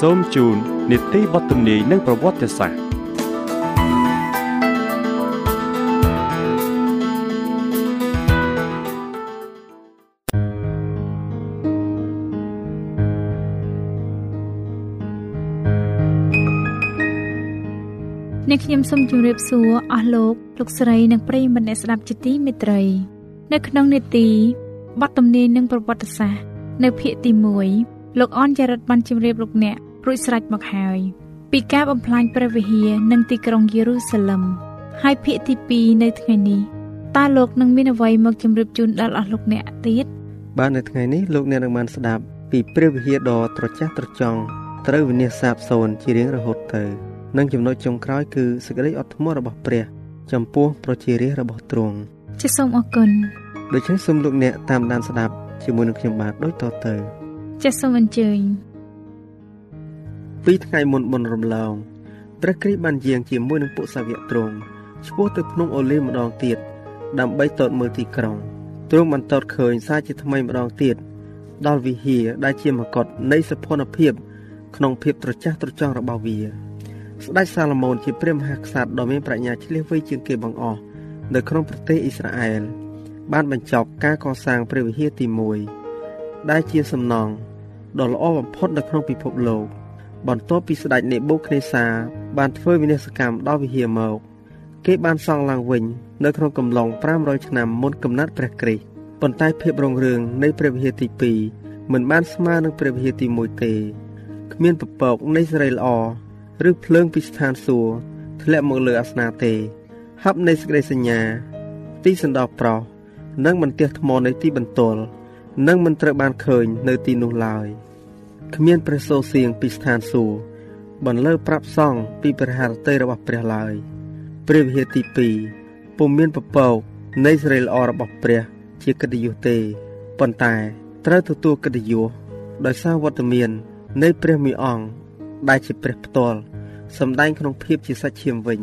សូមជូននីតិបទទំនាយនិងប្រវត្តិសាស្ត្រអ្នកខ្ញុំសូមជម្រាបសួរអស់លោកលោកស្រីនិងប្រិយមិត្តអ្នកស្ដាប់ជាទីមេត្រី នៅក្នុងនេតិបទទំនាយនិងប្រវត្តិសាស្ត្រនៅភាគទី1លោកអនចរិតបានជម្រាបលោកអ្នក រួចស្រេចមកហើយ ពីការបំផ្លាញព្រះវិហារនិងទីក្រុងយេរូសាឡឹមហើយភាគទី2នៅថ្ងៃនេះតើលោកនឹងមានអ្វីមកជម្រាបជូនដល់អស់លោកអ្នកទៀតបាទនៅថ្ងៃនេះលោកអ្នកនឹងបានស្ដាប់ពីព្រះវិហារដ៏ត្រចះត្រចង់ត្រូវវិនិច្ឆ័យសាបសូន្យជារៀងរហូតទៅនិងចំណុចចុងក្រោយគឺសេចក្តីអត់ធ្មត់របស់ព្រះ ចំពោះប្រជារាស្ត្ររបស់ទ្រង់ជាសូមអរគុណដូច្នេះសូមលោកអ្នកតាមដានស្ដាប់ជាមួយនឹងខ្ញុំបាទដូចតទៅចាសសូមអញ្ជើញ ពីថ្ងៃមុនបុណ្យរំលងព្រះគ្រីស្ទបានយាងជាមួយនឹងពួកសាវកទ្រង់ឆ្ពោះទៅភ្នំអូលីម្ដងទៀតដើម្បីតតមើលទីក្រុងទ្រង់បានតតឃើញសារជាថ្មីម្ដងទៀតដល់វិហារដែលជាមកុដនៃសភនភាព ក្នុងភាពត្រចះត្រចង់របស់វាស្ដេចសាឡូមោនជាព្រះមហាក្សត្រដ៏មានប្រាជ្ញាឆ្លៀសវៃជាងគេបង្អស់នៅក្នុងប្រទេសអ៊ីស្រាអែលបានបញ្ចប់ការកសាងព្រះវិហារទី1ដែលជាសំណង់ដ៏ល្អបំផុតនៅក្នុងពិភពលោក បន្ទាប់ពីស្ដេចនេបូខនេសាបានធ្វើវិនាសកម្មដល់វិហារមកគេបានសង់ឡើងវិញនៅក្នុងកំឡុង500ឆ្នាំមុនកំណត់ព្រះគ្រីស្ទប៉ុន្តែភាពរុងរឿងនៃព្រះវិហារទី2មិនបានស្មើនឹងព្រះវិហារទី1ទេគ្មានពពកនៃសេរីល្អឬភ្លើងពីស្ថានសួគ៌ធ្លាក់មកលើអាសនៈទេហັບនៃសេចក្តីសញ្ញា ទីសណ្ដោប្រុសនិងបន្ទះថ្មនៃទីបន្ទល់នឹងមិនត្រូវបានឃើញនៅទីនោះឡើយ។ គ្មានព្រះសូរសៀងពីស្ថានសួគ៌បន្លឺប្រាប់សង់ពីព្រះハរតីរបស់ព្រះឡើយព្រះវិហារទី2ពុំមានពពកនៃសេរីល្អរបស់ព្រះ ជាកិត្តិយសទេប៉ុន្តែត្រូវទទួលកិត្តិយសដោយសារវត្តមាន នៃព្រះមីអង្គដែលជាព្រះផ្ទាល់សម្ដែងក្នុងភាពជាសាច់ឈាមវិញ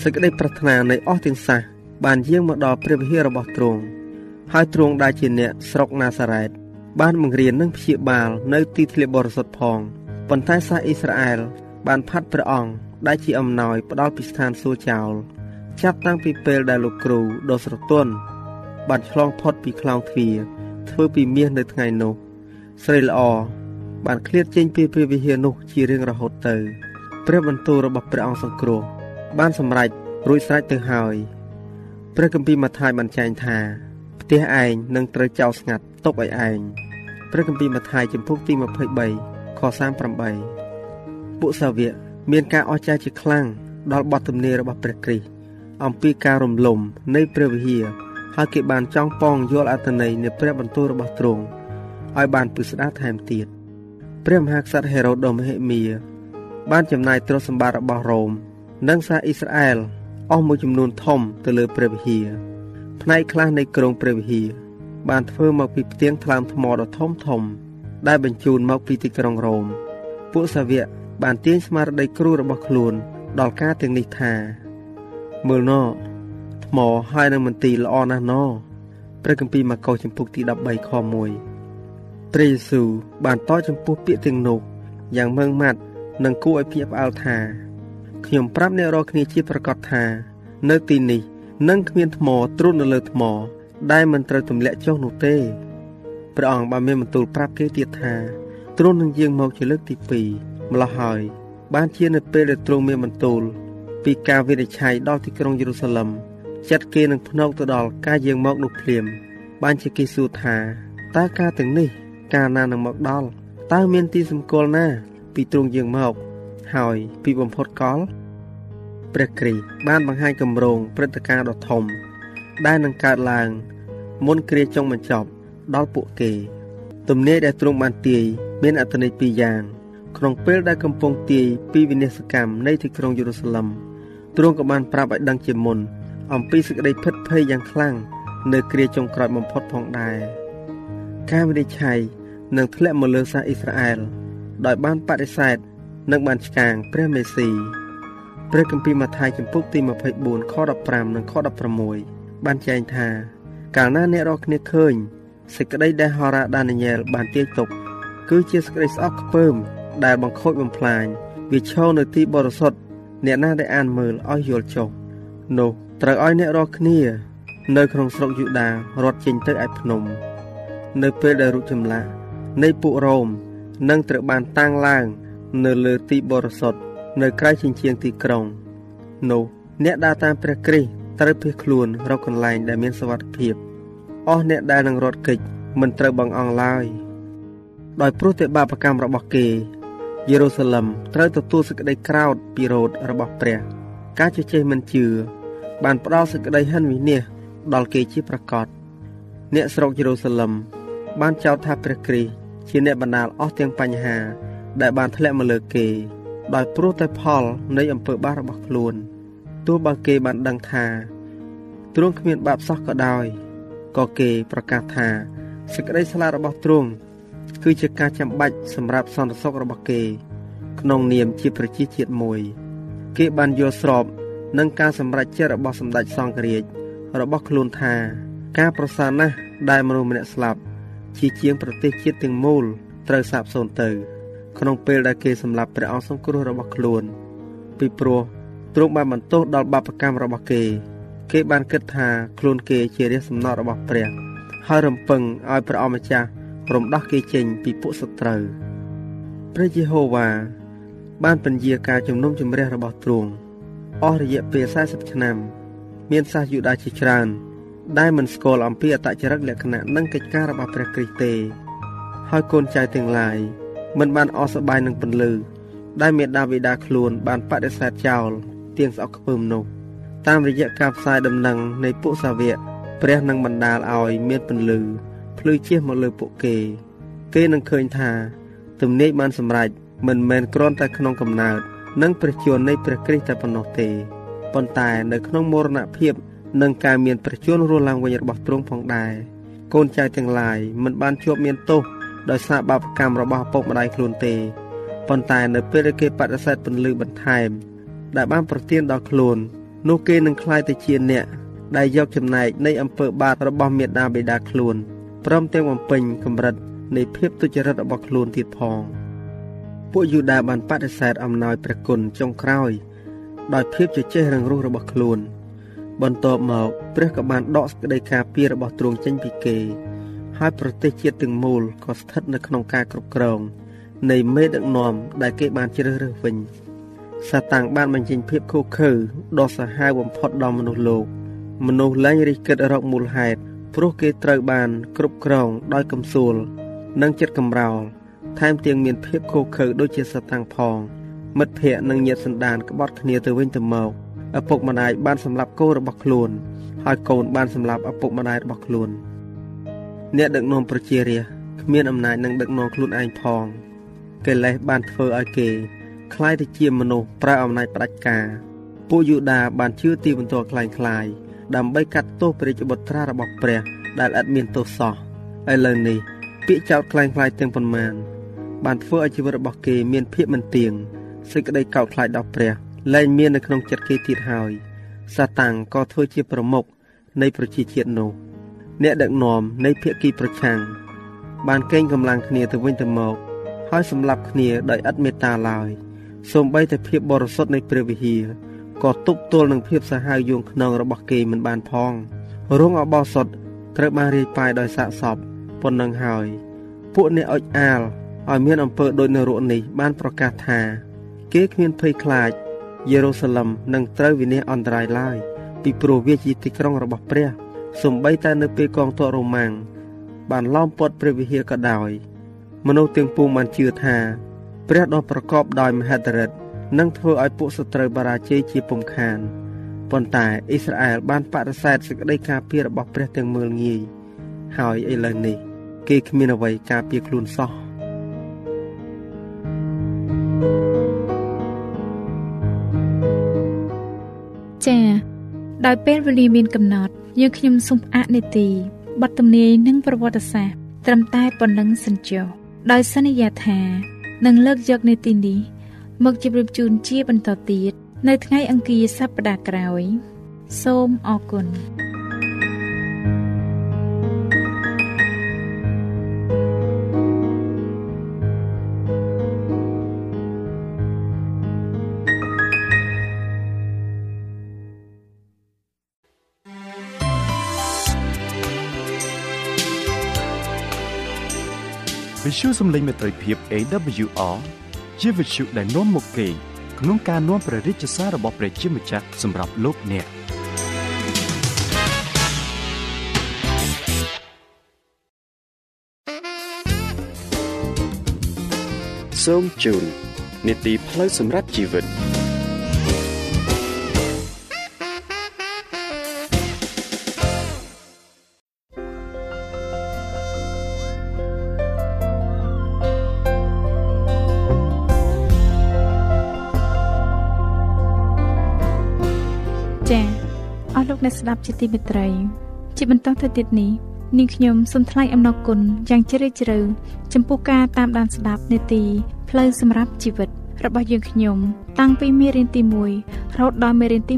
សេចក្តីប្រាថ្នានៃអស់ទាំងសះបានយាងមកដល់ព្រះវិហាររបស់ទ្រង់ហើយទ្រង់ដែលជាអ្នកស្រុកណាសារ៉េត បានបង្រៀននិងព្យាបាលនៅទីធ្លាបរិសុទ្ធផងប៉ុន្តែសាសអ៊ីស្រាអែលបានផាត់ព្រះអង្គដែលជាអំណោយផ្ដល់ពីស្ថានសួគ៌ចោលចាប់តាំងពីពេលដែលលោកគ្រូដ៏ស្រទន់បានឆ្លងផុតពីខ្លោងទ្វារធ្វើពីមាសនៅថ្ងៃនោះស្រីល្អបានឃ្លាតចេញពីព្រះវិហារនោះជារៀងរហូតទៅព្រះបន្ទូលរបស់ព្រះអង្គសង្គ្រោះបានសម្រេចរួចស្រេចទៅហើយព្រះគម្ពីរម៉ាថាយបានចែងថា ផ្ទះឯងនឹងត្រូវចោលស្ងាត់ទុកឲ្យឯងព្រះគម្ពីរម៉ាថាយចំពុកទី23ខ38ពួកសាវកមានការអស្ចារ្យជាខ្លាំងដល់បទទំនាយរបស់ព្រះគ្រីស្ទអំពីការរំលំនៃព្រះវិហារហើយគេបានចង់ប៉ងយល់អត្ថន័យនៃព្រះបន្ទូលរបស់ទ្រង់ឲ្យបានពិស្ដារថែមទៀតព្រះមហាក្សត្រហេរ៉ូដដ៏មហិមាបានចំណាយទ្រព្យសម្បត្តិរបស់រ៉ូម និងសារអ៊ីស្រាអែលអស់មួយចំនួនធំទៅលើព្រះវិហារ ផ្នែកខ្លះនៃក្រុងព្រះវិហារបានធ្វើមកពីផ្ទៀងថ្លើមថ្មដ៏ធំធំ ដែលបញ្ជូនមកពីទីក្រុងរ៉ូមពួកសាវកបានទាញស្មារតីគ្រូរបស់ខ្លួន ដល់ការទាំងនេះថាមើលណថ្មហើយនឹងមន្ទីរល្អណាស់ណព្រះគម្ពីរម៉ាកុសចំពុកទី13ខ1ព្រះយេស៊ូវបានតចំពោះពាក្យទាំងនោះយ៉ាងម៉ឺងម៉ាត់និងគួរឲ្យភ្ញាក់ផ្អើលថាខ្ញុំប្រាប់អ្នករាល់គ្នាជាប្រកាសថា នៅទីនេះ នឹងគ្មានថ្មទ្រុឌនៅលើថ្ម ដែលមិនត្រូវទម្លាក់ចុះនោះទេព្រះអង្គបានមានបន្ទូលប្រាប់គេទៀតថាទ្រង់នឹងយាងមកជាលើកទី2ម្ល៉េះហើយ បានជានៅពេលដែលទ្រង់មានបន្ទូល ពីការវិនិច្ឆ័យដល់ទីក្រុងយេរូសាឡឹមចិត្តគេនឹងភ្នក់ទៅដល់ការយាងមកនោះភ្លាម បានជាគេសួរថាតើការទាំងនេះ កាលណានឹងមកដល់តើមានទីសម្គាល់ណា ពីទ្រង់យាងមក ហើយពីបំផុតកល ព្រះគ្រីស្ទបានបង្ហាញគម្រោងព្រឹត្តិការណ៍ដ៏ធំ ដែលនឹងកើតឡើង មុនគ្រាចុងបញ្ចប់ដល់ពួកគេទំនាយដែលទ្រង់បានទាយមានអត្ថន័យពីរយ៉ាងក្នុងពេលដែលកំពុងទាយពីវិនាសកម្មនៃទីក្រុងយេរូសាឡឹមទ្រង់ក៏បានប្រាប់ឲ្យដឹងជាមុន អំពីសេចក្តីភិតភ័យយ៉ាងខ្លាំងនៅគ្រាចុងក្រោយបំផុតផងដែរការវិនិច្ឆ័យនឹងធ្លាក់មកលើសាសអ៊ីស្រាអែលដោយបានបដិសេធនិងបានឆ្កាងព្រះមេស៊ី ព្រះគម្ពីរម៉ាថាយចំពុកទី24ខ15និងខ16បានចែងថា កាលណាអ្នករកគ្នាឃើញសេចក្តីដែលហោរាដានីយ៉ែលបានទាយទុក គឺជាសេចក្តីស្អប់ខ្ពើម ដែលបង្ខូចបំផ្លាញវាឈរនៅទីបរិសុទ្ធអ្នកណាដែលអានមើលឲ្យយល់ចុះនោះត្រូវឲ្យអ្នករាល់គ្នា នៅក្នុងស្រុកយូដារត់ចេញទៅឯភ្នំ នៅពេលដែលរូបចម្លាក់នៃពួករ៉ូមនឹងត្រូវបានតាំងឡើង នៅលើទីបរិសុទ្ធ នៅក្រៅជញ្ជាំងទីក្រុង នោះអ្នកដើរតាមព្រះគ្រីស្ទត្រូវភៀសខ្លួនរកកន្លែងដែលមានសុវត្ថិភាពអស់អ្នកដែលនឹងរត់គេចមិនត្រូវបង្អង់ឡើយដោយព្រោះតែបាបកម្មរបស់គេយេរូសាឡឹមត្រូវទទួលសេចក្តីក្រោធពីរោធរបស់ព្រះ ការជជែកមិនជឿបានផ្ដល់សេចក្តីហិនវិនាសដល់គេជាប្រកបអ្នកស្រុកយេរូសាឡឹមបានចោទថាព្រះគ្រីស្ទជាអ្នកបណ្ដាលអស់ទាំងបញ្ហា ដែលបានធ្លាក់មកលើគេ ដោយព្រោះតែផលនៃអំពើបាបរបស់ខ្លួនទោះបើគេបានដឹងថាទ្រង់គ្មានបាបសោះក៏ដោយក៏គេប្រកាសថាសេចក្តីស្លាប់របស់ទ្រង់គឺជាការចាំបាច់សម្រាប់សន្តិសុខរបស់គេ ក្នុងនាមជាប្រជាជាតិមួយ គេបានយល់ស្របនឹងការសម្រេចចិត្តរបស់សម្ដេចសង្ឃរាជរបស់ខ្លួនថា ការប្រសើរណាស់ដែលមនុស្សម្នាក់ស្លាប់ជាជាងប្រទេសជាតិទាំងមូលត្រូវសាបសូន្យទៅ ក្នុងពេលដែលគេសម្លាប់ព្រះអង្គសង្គ្រោះរបស់ខ្លួន ពីព្រោះទ្រង់បានបន្ទោសដល់បាបកម្មរបស់គេ គេបានគិតថាខ្លួនគេជារាជសំណត់របស់ព្រះ ហើយរំពឹងឲ្យព្រះអម្ចាស់រំដោះគេចេញពីពួកសត្រូវព្រះយេហូវ៉ាបានពន្យាការជំនុំជម្រះរបស់ទ្រង់អស់រយៈពេល40ឆ្នាំ មានសាសយូដាជាច្រើន ដែលមិនស្គាល់អំពីអតចរិតលក្ខណៈនិងកិច្ចការរបស់ព្រះគ្រីស្ទទេហើយកូនចៅទាំងឡាយ មិនបានអស់សប្បាយនឹងពន្លឺដែលមេដាបេដាខ្លួនបានបដិសេធចោលទៀងស្អកខ្ពើមនោះតាមរយៈការផ្សាយដំណឹងនៃពួកសាវកព្រះនឹងបណ្ដាលឲ្យមានពន្លឺភ្លឺជះមកលើពួកគេ គេនឹងឃើញថាទំនាយបានសម្រេចមិនមែនគ្រាន់តែក្នុងកំណើតនិងព្រះជន្មនៃព្រះគ្រីស្ទតែប៉ុណ្ណោះទេប៉ុន្តែនៅក្នុងមរណភាពនិងការមានព្រះជន្មរស់ឡើងវិញរបស់ទ្រង់ផងដែរកូនចៅទាំងឡាយមិនបានជាប់មានទោស ដោយសារបាបកម្មរបស់ឪពុកម្ដាយខ្លួនទេប៉ុន្តែនៅពេលដែលគេបដិសេធពន្លឺបន្ថែម ដែលបានប្រទានដល់ខ្លួន នោះគេនឹងក្លាយទៅជាអ្នកដែលយកចំណែកនៃអំពើបាបរបស់មេដាបេដាខ្លួនព្រមទាំងបំពេញកម្រិតនៃភាពទុច្ចរិតរបស់ខ្លួនទៀតផងពួកយូដាបានបដិសេធអំណោយព្រះគុណចុងក្រោយ ដោយភាពជជែករឹងរូសរបស់ខ្លួន បន្ទាប់មកព្រះក៏បានដកសេចក្តីការពាររបស់ទ្រង់ចេញពីគេ ហើយប្រទេសជាតិទាំងមូលក៏ស្ថិតនៅក្នុងការគ្រប់គ្រងនៃមេដឹកនាំដែលគេបានជ្រើសរើសវិញសាតាំងបានបញ្ចេញភាពខុសខើដ៏សាហាវបំផុតដល់មនុស្សលោក មនុស្សលែងរិះគិតរកមូលហេតុព្រោះគេត្រូវបាន គ្រប់គ្រងដោយកំសួល និងចិត្តកំរោលថែមទាំងមានភាពខុសខើដូចជាសាតាំងផង មិត្តភ័ក្តិនិងញាតិសន្តានក្បត់គ្នាទៅវិញទៅមកឪពុកម្ដាយបានសម្លាប់កូនរបស់ខ្លួនហើយកូនបានសម្លាប់ឪពុកម្ដាយរបស់ខ្លួន អ្នកដឹកនាំប្រជារាស្ត្រគ្មានអំណាចនឹងដឹកនាំខ្លួនឯងផងកិលេសបានធ្វើឲ្យគេคล้ายទៅជាមនុស្សប្រើអំណាចផ្ដាច់ការពួកយូដាបានជឿទីបន្ទាល់คล้ายคล้ายដើម្បីកាត់ទោសព្រះរាជបុត្រារបស់ព្រះ ដែលឥតមានទោសសោះឥឡូវនេះពាក្យចោទคล้ายคล้ายទាំងប៉ុន្មាន បានធ្វើឲ្យជីវិតរបស់គេមានភាពមិនទៀងសេចក្តីកោតខ្លាចដល់ព្រះលែងមាននៅក្នុងចិត្តគេទៀតហើយសាតាំងក៏ធ្វើជាប្រមុខនៃប្រជាជាតិនោះ អ្នកដឹកនាំនៃភៀកគីប្រឆាំងបានកេងកម្លាំងគ្នាទៅវិញទៅមក ហើយសម្លាប់គ្នាដោយឥតមេត្តាឡើយសូម្បីតែភាពបរិសុទ្ធនៃព្រះវិហារក៏ទប់ទល់នឹងភាពសាហាវយងខ្នងរបស់គេមិនបានផងរងអបោសុតត្រូវបានរាយប៉ាយដោយសាកសពប៉ុណ្ណឹងហើយ ពួកអ្នកអុចអាលឲ្យមានអំពើដូចនៅរកនេះបានប្រកាសថា គេគ្មានភ័យខ្លាចយេរូសាឡឹមនឹងត្រូវវិនាសអន្តរាយឡើយពីព្រោះវាជាទីក្រុងរបស់ព្រះ សំបីតែនៅពេលកងទ័ពរ៉ូម៉ាំងបានឡោមព័ទ្ធព្រះវិហារក៏ដោយមនុស្សទាំងពួងបានជឿថាព្រះដ៏ប្រកបដោយមហិទ្ធិឫទ្ធិនឹងធ្វើឲ្យពួកសត្រូវបារាជ័យជាពុំខានប៉ុន្តែអ៊ីស្រាអែលបានបដិសេធសេចក្តីការពាររបស់ព្រះទាំងមើលងាយហើយឥឡូវនេះ គេគ្មានអ្វីការពារខ្លួនសោះចា៎ដោយពេលវេលាមានកំណត់ យើងខ្ញុំសូមផ្អាកនីតិបទទំនាយនិងប្រវត្តិសាស្ត្រត្រឹមតែប៉ុណ្ណឹងសិនចុះដោយសន្យាថានឹងលើកយកនីតិនេះមកជម្រាបជូនជាបន្តទៀតនៅថ្ងៃអង្គារសប្តាហ៍ក្រោយ សូមអរគុណ ទ្យុសំឡេងមេត្រីភាព AWR ជាវិទ្យុដែលនាំមកពីក្នុងការនាំព្រះរាជសាររបស់ព្រះជាម្ចាស់សម្រាប់លោកអ្នកសូមជូននីតិផ្លូវសម្រាប់ជីវិត អ្នកស្ដាប់ជាទីមេត្រី ជាបន្តទៅទៀតនេះនាងខ្ញុំសូមថ្លែងអំណរគុណយ៉ាងជ្រាលជ្រៅចំពោះការតាមដានស្ដាប់នេតិផ្លូវសម្រាប់ជីវិត របស់យើងខ្ញុំ តាំងពីមេរៀនទី1រហូតដល់មេរៀនទី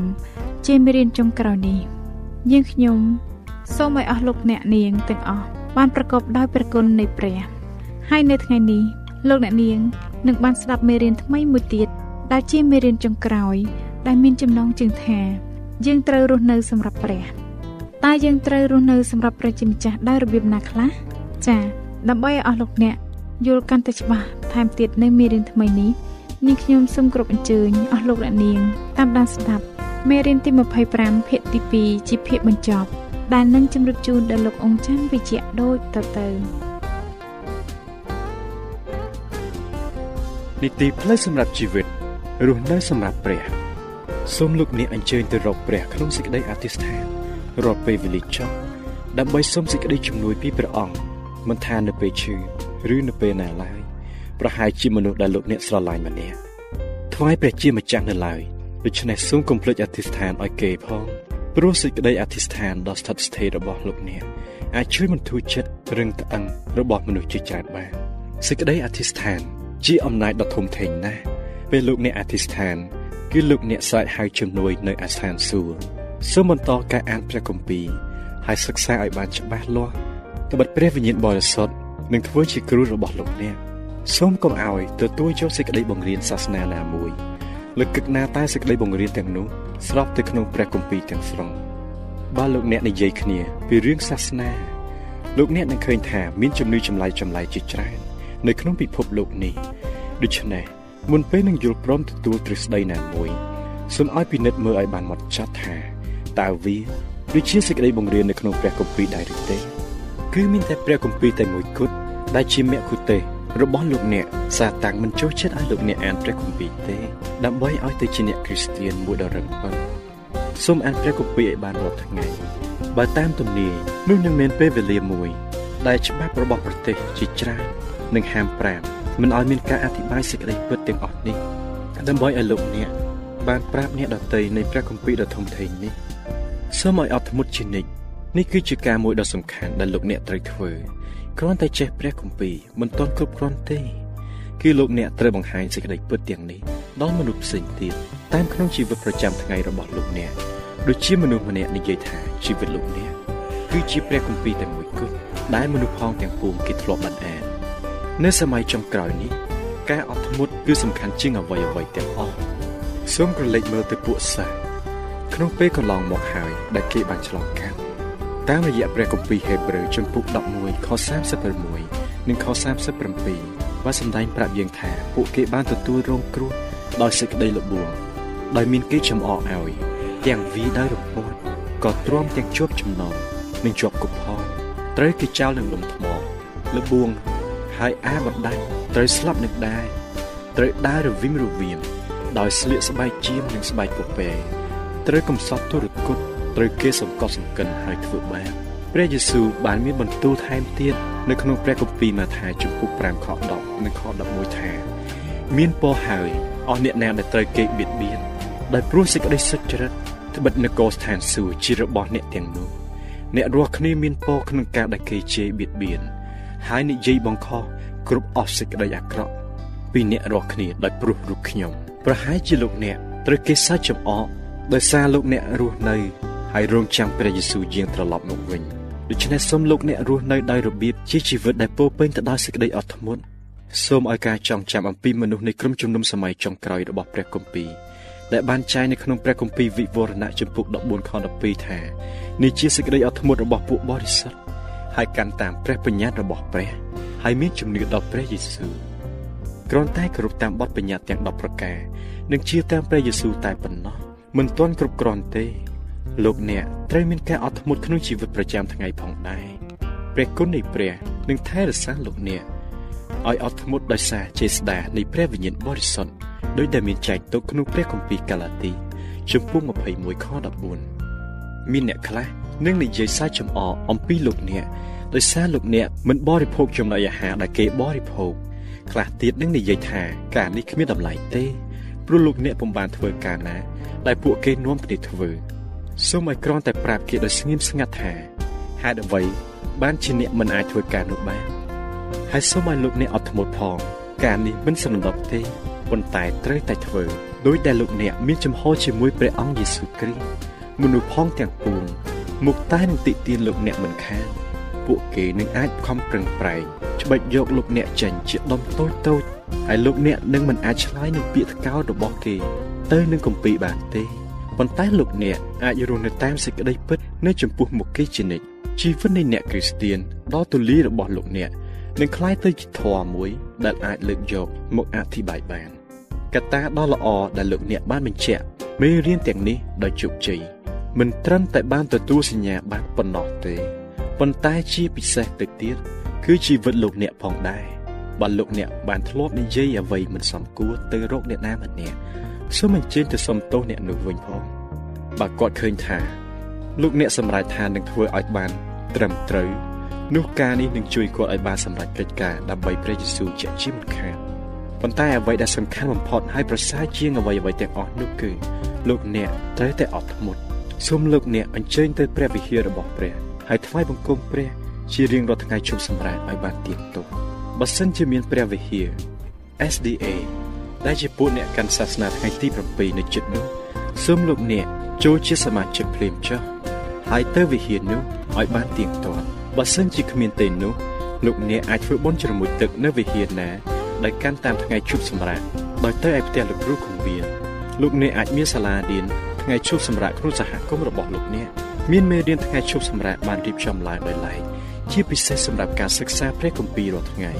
25ជាមេរៀនចុងក្រោយនេះយើងខ្ញុំសូមឲ្យអស់លោកអ្នកនាងទាំងអស់បានប្រកបដោយព្រះគុណនៃព្រះហើយនៅថ្ងៃនេះលោកអ្នកនាងនឹងបានស្ដាប់មេរៀនថ្មីមួយទៀតដែលជាមេរៀនចុងក្រោយ ដែលមានចំណងជើងថា យើងត្រូវរស់នៅសម្រាប់ព្រះតើយើងត្រូវរស់នៅសម្រាប់ព្រះជាម្ចាស់ដោយរបៀបណាខ្លះចា៎ដើម្បីឲ្យអស់លោកអ្នកយល់កាន់តែច្បាស់ថែមទៀតនៅមេរៀនថ្មីនេះនាងខ្ញុំសូមគោរពអញ្ជើញអស់លោកអ្នកនាងតាមដានស្ដាប់មេរៀនទី25ភាគទី2ជាភាគបញ្ចប់ ដែលនឹងជម្រាបជូនដល់លោកអង្គច័ន្ទវិជ្ជៈដូចតទៅនីតិផ្លូវសម្រាប់ជីវិតរស់នៅសម្រាប់ព្រះ សូមលោកអ្នកអញ្ជើញទៅរកព្រះក្នុងសេចក្តីអធិស្ឋានរាល់ពេលវេលាចប់ដើម្បីសូមសេចក្តីជំនួយពីព្រះអង្គមិនថានៅពេលឈឺឬនៅពេលណាឡើយប្រហែលជាមនុស្សដែលលោកអ្នកស្រឡាញ់ម្នាក់ថ្វាយព្រះជាម្ចាស់នៅឡើយដូច្នេះសូមកុំភ្លេចអធិស្ឋានឲ្យគេផងព្រោះសេចក្តីអធិស្ឋានដ៏ស្ថិតស្ថេររបស់លោកអ្នកអាចជួយបន្ធូរចិត្តរឹងត្អឹងរបស់មនុស្សជាច្រើនបានសេចក្តីអធិស្ឋាន ជាអំណាចដ៏ធំធេងណាស់ពេលលោកអ្នកអធិស្ឋាន គឺលោកអ្នកស្រែកហៅជំនួយនៅអាស្ថានសួគ៌សូមបន្តការអានព្រះគម្ពីរហើយសិក្សាឲ្យបានច្បាស់លាស់ត្បិតព្រះវិញ្ញាណបរិសុទ្ធនឹងធ្វើជាគ្រូរបស់លោកអ្នកសូមកុំឲ្យទទួលយកសេចក្តីបង្រៀនសាសនាណាមួយលើកឹកណាតែសេចក្តីបង្រៀនទាំងនោះស្របទៅក្នុងព្រះគម្ពីរទាំងស្រុងបើលោកអ្នកនិយាយគ្នាពីរឿងសាសនាលោកអ្នកនឹងឃើញថាមានជំនឿចម្លែកចម្លែកជាច្រើននៅក្នុងពិភពលោកនេះដូច្នេះ មុនពេលនឹងយល់ព្រមទទួលទ្រឹស្ដីណាមួយសូមឲ្យពិនិត្យមើលឲ្យបានម៉ត់ចត់ថាតើវាដូចជាសេចក្តីបង្រៀននៅក្នុងព្រះគម្ពីរដែរឬទេគឺមានតែព្រះគម្ពីរតែមួយគត់ដែលជាមគ្គុទេសរបស់លោកអ្នកសាតាំងមិនចូលចិត្តឲ្យលោកអ្នកអានព្រះគម្ពីរទេ ដើម្បីឲ្យទៅជាអ្នកគ្រីស្ទានមួយដ៏រឹងប៉ឹងសូមអានព្រះគម្ពីរឲ្យបានរាល់ថ្ងៃបើតាមទំនាយនោះនឹងមានពេលវេលាមួយ ដែលច្បាប់របស់ប្រទេសជាច្រើននឹងហាម5មិ នឲ្យមានការអធិប្បាយសេចក្តីពិតទាំងអស់នេះដើម្បីឲ្យលោកអ្នកបានប្រាប់អ្នកដតីនៃព្រះគម្ពីរដ៏ធំធេងនេះសូមឲ្យអត់ធ្មត់ជានិច្ចនេះគឺជាការមួយដ៏សំខាន់ដែលលោកអ្នកត្រូវធ្វើគ្រាន់តែចេះព្រះគម្ពីរមិនទាន់គ្រប់គ្រាន់ទេគឺលោកអ្នកត្រូវបង្ហាញសេចក្តីពិតទាំងនេះដល់មនុស្សផ្សេងទៀតតាមក្នុងជីវិតប្រចាំថ្ងៃរបស់លោកអ្នកដូចជាមនុស្សម្នាក់និយាយថាជីវិតលោកអ្នកគឺជាព្រះគម្ពីរតែមួយគត់ដែលមនុស្សផងទាំងពួងគេធ្លាប់បានអាន នៅសម័យចុងក្រោយនេះការអត់ធ្មត់គឺសំខាន់ជាងអ្វីអ្វីទាំងអស់សូមក្រឡេកមើលទៅពួកសាសក្នុងពេលកន្លងមកហើយដែលគេបានឆ្លងកាត់តាមរយៈព្រះគម្ពីរហេព្រើរជំពូក11ខ36និងខ37បានសម្ដែងប្រាប់យើងថាពួកគេបានទទួលរងគ្រោះដោយសេចក្តីល្បួងដោយមានគេចំអកឲ្យទាំងវីដោយរំពាត់ក៏ទ្រាំទាំងជាប់ចំណងនិងជាប់គុកផងត្រូវគេចោលនឹងលំថ្មល្បួង ហើយអាបណ្ដាច់ត្រូវស្លាប់នឹងដែរត្រូវដើររវិមរវាមដោយស្លៀកស្បែកជាមនិងស្បែកពពែត្រូវកំសត់ទុរគតត្រូវគេសង្កត់សង្កិនហើយធ្វើបាបព្រះយេស៊ូវបានមានបន្ទូលថែមទៀតនៅក្នុងព្រះគម្ពីរម៉ាថាយជំពូក5ខ10និងខ11ថា មានពរហើយអស់អ្នកណាដែលត្រូវគេបៀតបៀនដោយព្រោះសេចក្តីសុចរិតត្បិតនគរស្ថានសួគ៌ជារបស់អ្នកទាំងនោះអ្នករាល់គ្នាមានពរក្នុងការដែលគេជេរបៀតបៀន ហើយនិយាយបង្ខំគ្រប់អស់សេចក្តីអាក្រក់ពីអ្នករាល់គ្នាដោយព្រោះរូបខ្ញុំប្រហែលជាលោកអ្នកត្រូវគេសាច់ចំអកដោយសារលោកអ្នករស់នៅហើយរងចាំព្រះយេស៊ូវយាងត្រឡប់មកវិញដូច្នេះសូមលោកអ្នករស់នៅដោយរបៀបជាជីវិតដែលពោពេញទៅដោយសេចក្តីអត់ធ្មត់សូមឲ្យការចងចាំអំពីមនុស្សនៃក្រុមជំនុំសម័យចុងក្រោយរបស់ព្រះគម្ពីរដែលបានចែងនៅក្នុងព្រះគម្ពីរវិវរណៈចំពុក14ខ12ថានេះជាសេចក្តីអត់ធ្មត់របស់ពួកបរិសុទ្ធ ហើយកាន់តាមព្រះបញ្ញត្តិរបស់ព្រះហើយមានជំនឿដល់ព្រះយេស៊ូវគ្រាន់តែគោរពតាមបទបញ្ញត្តិទាំង10ប្រការនិងជឿតាមព្រះយេស៊ូវតែប៉ុណ្ណោះមិនទាន់គ្រប់គ្រាន់ទេ លោកអ្នកត្រូវមានការអត់ធ្មត់ក្នុងជីវិតប្រចាំថ្ងៃផងដែរព្រះគុណនៃព្រះនឹងថែរក្សាលោកអ្នកឲ្យអត់ធ្មត់ដោយសារចេស្តានៃព្រះវិញ្ញាណបរិសុទ្ធដោយដែលមានចែងទុកក្នុងព្រះគម្ពីរកាឡាទី ជំពូក21ខ14មានអ្នកខ្លះ នឹងនិយាយសាច់ចំអកអំពីលោកអ្នកដោយសារលោកអ្នកមិនបរិភោគចំណីអាហារដែលគេបរិភោគខ្លះទៀតនឹងនិយាយថាការនេះគ្មានតម្លៃទេព្រោះលោកអ្នកពុំបានធ្វើការណា ដែលពួកគេនាំគ្នាធ្វើសូមឲ្យគ្រាន់តែប្រាប់គេដោយស្ងៀមស្ងាត់ថាហេតុអ្វី បានជាអ្នកមិនអាចធ្វើការនោះបានហើយសូមឲ្យលោកអ្នកអត់ធ្មត់ផង ការនេះមិនសំដប់ទេប៉ុន្តែត្រូវតែធ្វើដោយដែលលោកអ្នកមានចំហជាមួយព្រះអង្គយេស៊ូវគ្រីស្ទមនុស្សផងទាំងពួង មុខតែនឹងតិទៀនលោកអ្នកមិនខានពួកគេនឹងអាចខំប្រឹងប្រែងច្បិចយកលោកអ្នកចេញជាដុំតូចតូចហើយលោកអ្នកនឹងមិនអាចឆ្លើយនឹងពាក្យថ្កោលរបស់គេទៅនឹងគម្ពីរបានទេប៉ុន្តែលោកអ្នកអាចរស់នៅតាមសេចក្តីពិតនៅចំពោះមុខគេជានិច្ចជីវិតនៃអ្នកគ្រីស្ទៀនដ៏ទូលាយរបស់លោកអ្នកនឹងคล้ายទៅជាធម៌មួយដែលអាចលើកយកមកអធិប្បាយបានកត្តាដ៏ល្អដែលលោកអ្នកបានបញ្ជាក់មេរៀនទាំងនេះដោយជោគជ័យ មិនត្រឹមតែបានទទួលសញ្ញាបត្រប៉ុណ្ណោះទេប៉ុន្តែជាពិសេសទៅទៀតគឺជីវិតលោកអ្នកផងដែរបើលោកអ្នកបានធ្លាប់និយាយអ្វីមិនសមគួរទៅរកអ្នកណាម្នាក់សូមអញ្ជើញទៅសុំទោសអ្នកនោះវិញផងបើគាត់ឃើញថា លោកអ្នកសម្រេចថានឹងធ្វើឲ្យបាន ត្រឹមត្រូវនោះការនេះនឹងជួយគាត់ឲ្យបានសម្រេចកិច្ចការដើម្បីព្រះយេស៊ូវជាជាមិនខានប៉ុន្តែអ្វីដែលសំខាន់បំផុតហើយប្រសើរជាងអ្វីអ្វីទាំងអស់នោះគឺលោកអ្នកត្រូវតែអត់ធ្មត់ សូមលោកអ្នកអញ្ជើញទៅព្រះវិហាររបស់ព្រះហើយថ្វាយបង្គំព្រះជារៀងរាល់ថ្ងៃជប់សម្រាប់ឲ្យបានទៀងទុកបើសិនជាមានព្រះវិហារ SDA ដែលជាពួកអ្នកកាន់សាសនាថ្ងៃទី7នៅជិតនោះសូមលោកអ្នកចូលជាសមាជិកភ្លាមចុះហើយទៅវិហារនោះឲ្យបានទៀងទាត់បើសិនជាគ្មានទេនោះលោកអ្នកអាចធ្វើបុណ្យជ្រមុជទឹកនៅវិហារណាដោយកាន់តាមថ្ងៃជប់សម្រាប់ដោយទៅឯផ្ទះលោកគ្រូគង្វាលលោកអ្នកអាចមានសាលារៀន ថ្ងៃជប់សម្រាប់ក្នុងសហគមន៍របស់លោកអ្នកមានមេរៀនថ្ងៃជប់សម្រាប់បានរៀបចំឡើងដោយឡែកជាពិសេសសម្រាប់ការសិក្សាព្រះគម្ពីររាល់ថ្ងៃ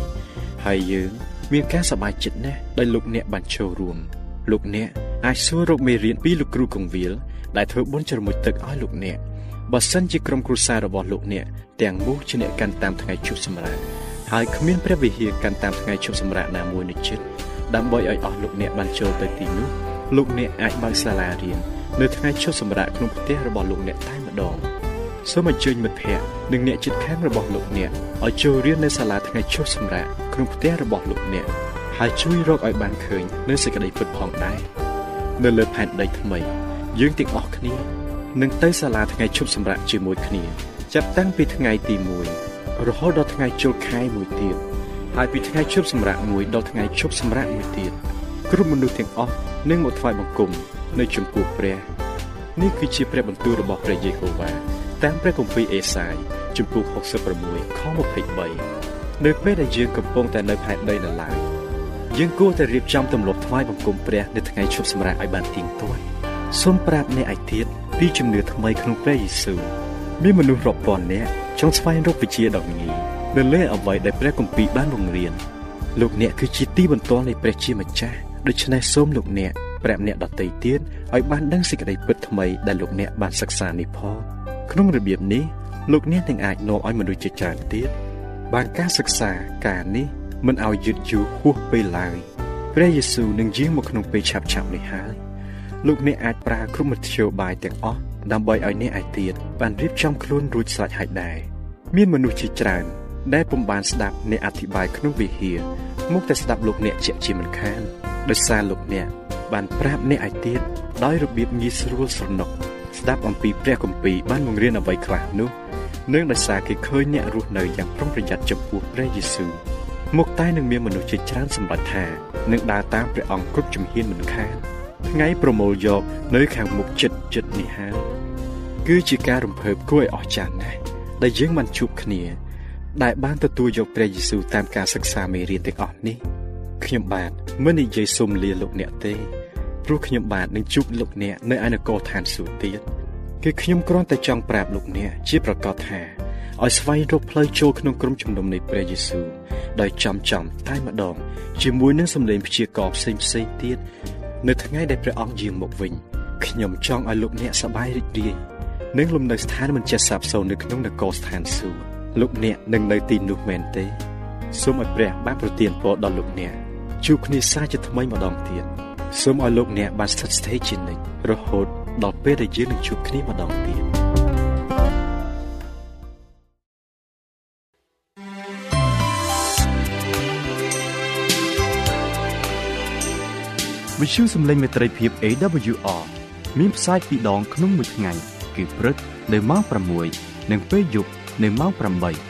ហើយយើងមានការសប្បាយចិត្តណាស់ដែលលោកអ្នកបានចូលរួមលោកអ្នកអាចសួររកមេរៀនពីលោកគ្រូកងវិលដែលធ្វើបុណ្យជ្រមុជទឹកឲ្យលោកអ្នកបើសិនជាក្រុមគ្រួសាររបស់លោកអ្នកទាំងមូលជាអ្នកកាន់តាមថ្ងៃជប់សម្រាប់ហើយគ្មានព្រះវិហារកាន់តាមថ្ងៃជប់សម្រាប់ណាមួយនៅជិតដើម្បីឲ្យអស់លោកអ្នកបានចូលទៅទីនោះលោកអ្នកអាចបើកសាលារៀន នៅថ្ងៃជប់សម្រាប់ក្នុងផ្ទះរបស់លោកអ្នកតែម្ដងសូមអញ្ជើញមិត្តភ័ក្តិនិងអ្នកជិតខាងរបស់លោកអ្នកឲ្យចូលរៀននៅសាលាថ្ងៃជប់សម្រាប់ក្នុងផ្ទះរបស់លោកអ្នកហើយជួយរកឲ្យបានឃើញនៅសេចក្តីពិតផងដែរនៅលើផែនដីថ្មី យើងទាំងអស់គ្នានឹងទៅសាលាថ្ងៃជប់សម្រាប់ជាមួយគ្នា ចាប់តាំងពីថ្ងៃទី1រហូតដល់ថ្ងៃចូលខែមួយទៀតហើយពីថ្ងៃជប់សម្រាប់មួយដល់ថ្ងៃជប់សម្រាប់មួយទៀត គ្រប់មនុស្សទាំងអស់នឹងមកថ្វាយបង្គំនៅចំពោះព្រះនេះគឺជាព្រះបន្ទូលរបស់ព្រះយេហូវ៉ាតាមព្រះគម្ពីរអេសាយជំពូក66ខ23នៅពេលដែលយើងកំពុងតែនៅផែនដីនៅឡើយយើងគួរតែរៀបចំទម្លាប់ថ្វាយបង្គំព្រះនៅថ្ងៃឈប់សម្រាកឲ្យបានទៀងទាត់សូមប្រាប់អ្នកឯទៀតពីជំនឿថ្មីក្នុងព្រះយេស៊ូវមានមនុស្សរាប់ពាន់នាក់ចង់ស្វែងរកវិជ្ជាដ៏ងាយនៅលើអ្វីដែលព្រះគម្ពីរបានបង្រៀនលោកអ្នកគឺជាទីបន្ទាល់នៃព្រះជាម្ចាស់ ដូច្នេះសូមលោកអ្នកប្រាប់អ្នកដទៃទៀតឲ្យបានដឹងសេចក្តីពិតថ្មីដែលលោកអ្នកបានសិក្សានេះផងក្នុងរបៀបនេះលោកអ្នកនឹងអាចនាំឲ្យមនុស្សជាច្រើនទៀតបានការសិក្សាការនេះមិនឲ្យយឺតយូរហួសពេលឡើយព្រះយេស៊ូវនឹងយាងមកក្នុងពេលឆាប់ឆាប់នេះហើយលោកអ្នកអាចប្រើគ្រប់មធ្យោបាយទាំងអស់ដើម្បីឲ្យអ្នកឯទៀតបានរៀបចំខ្លួនរួចស្រេចហើយដែរមានមនុស្សជាច្រើន ដែលពុំបានស្ដាប់អ្នកអធិប្បាយក្នុងវិហារមកតែស្ដាប់លោកអ្នកជាក់ជាមិនខានដោយសារលោកអ្នកបានប្រាប់អ្នកឯទៀតដោយរបៀបងាយស្រួលស្រណុកស្ដាប់អំពីព្រះគម្ពីរបានបង្រៀនអ្វីខ្លះនោះនឹងដោយសារគេឃើញអ្នករស់នៅយ៉ាងប្រុងប្រយ័ត្នចំពោះព្រះយេស៊ូវមុខតែនឹងមានមនុស្សជាច្រើនសម្រេចថានឹងដើរតាមព្រះអង្គគ្រប់ជំហានមិនខានថ្ងៃប្រមូលយកនៅខាងមុខចិត្តចិត្តនេះហើយគឺជាការរំភើបគួរឲ្យអស្ចារ្យណាស់ដែលយើងបានជួបគ្នា ដែលបានទទួលយកព្រះយេស៊ូវតាមការសិក្សាមេរៀនទាំងអស់នេះខ្ញុំបាទមិននិយាយសុំលាលោកអ្នកទេព្រោះខ្ញុំបាទនឹងជួបលោកអ្នកនៅឯនគរឋានសួគ៌ទៀតគឺខ្ញុំគ្រាន់តែចង់ប្រាប់លោកអ្នកជាប្រកាសថាឲ្យស្វែងរកផ្លូវចូលក្នុងក្រុមជំនុំនៃព្រះយេស៊ូវដោយចំចំតែម្ដង ជាមួយនឹងសម្លេងព្យាករផ្សេងផ្សេងទៀតនៅថ្ងៃដែលព្រះអង្គយាងមកវិញខ្ញុំចង់ឲ្យលោកអ្នកសប្បាយរីករាយនិងលំនៅស្ថានមិនចេះសាបសូន្យនៅក្នុងនគរស្ថានសួគ៌ លោកអ្នកនឹងនៅទីនោះមែនទេសូមឲ្យព្រះបានប្រទានពរដល់លោកអ្នកជួបគ្នាសាជាថ្មីម្ដងទៀតសូមឲ្យលោកអ្នកបានស្ថិតស្ថេរជានិច្ចរហូតដល់ពេលដែលយើងនឹងជួបគ្នាម្ដងទៀតវិទ្យុសំឡេងមេត្រីភាព AWR មានផ្សាយពីរដងក្នុងមួយថ្ងៃគឺព្រឹកនៅម៉ោង6និងពេលយប់ នៅម៉ោង8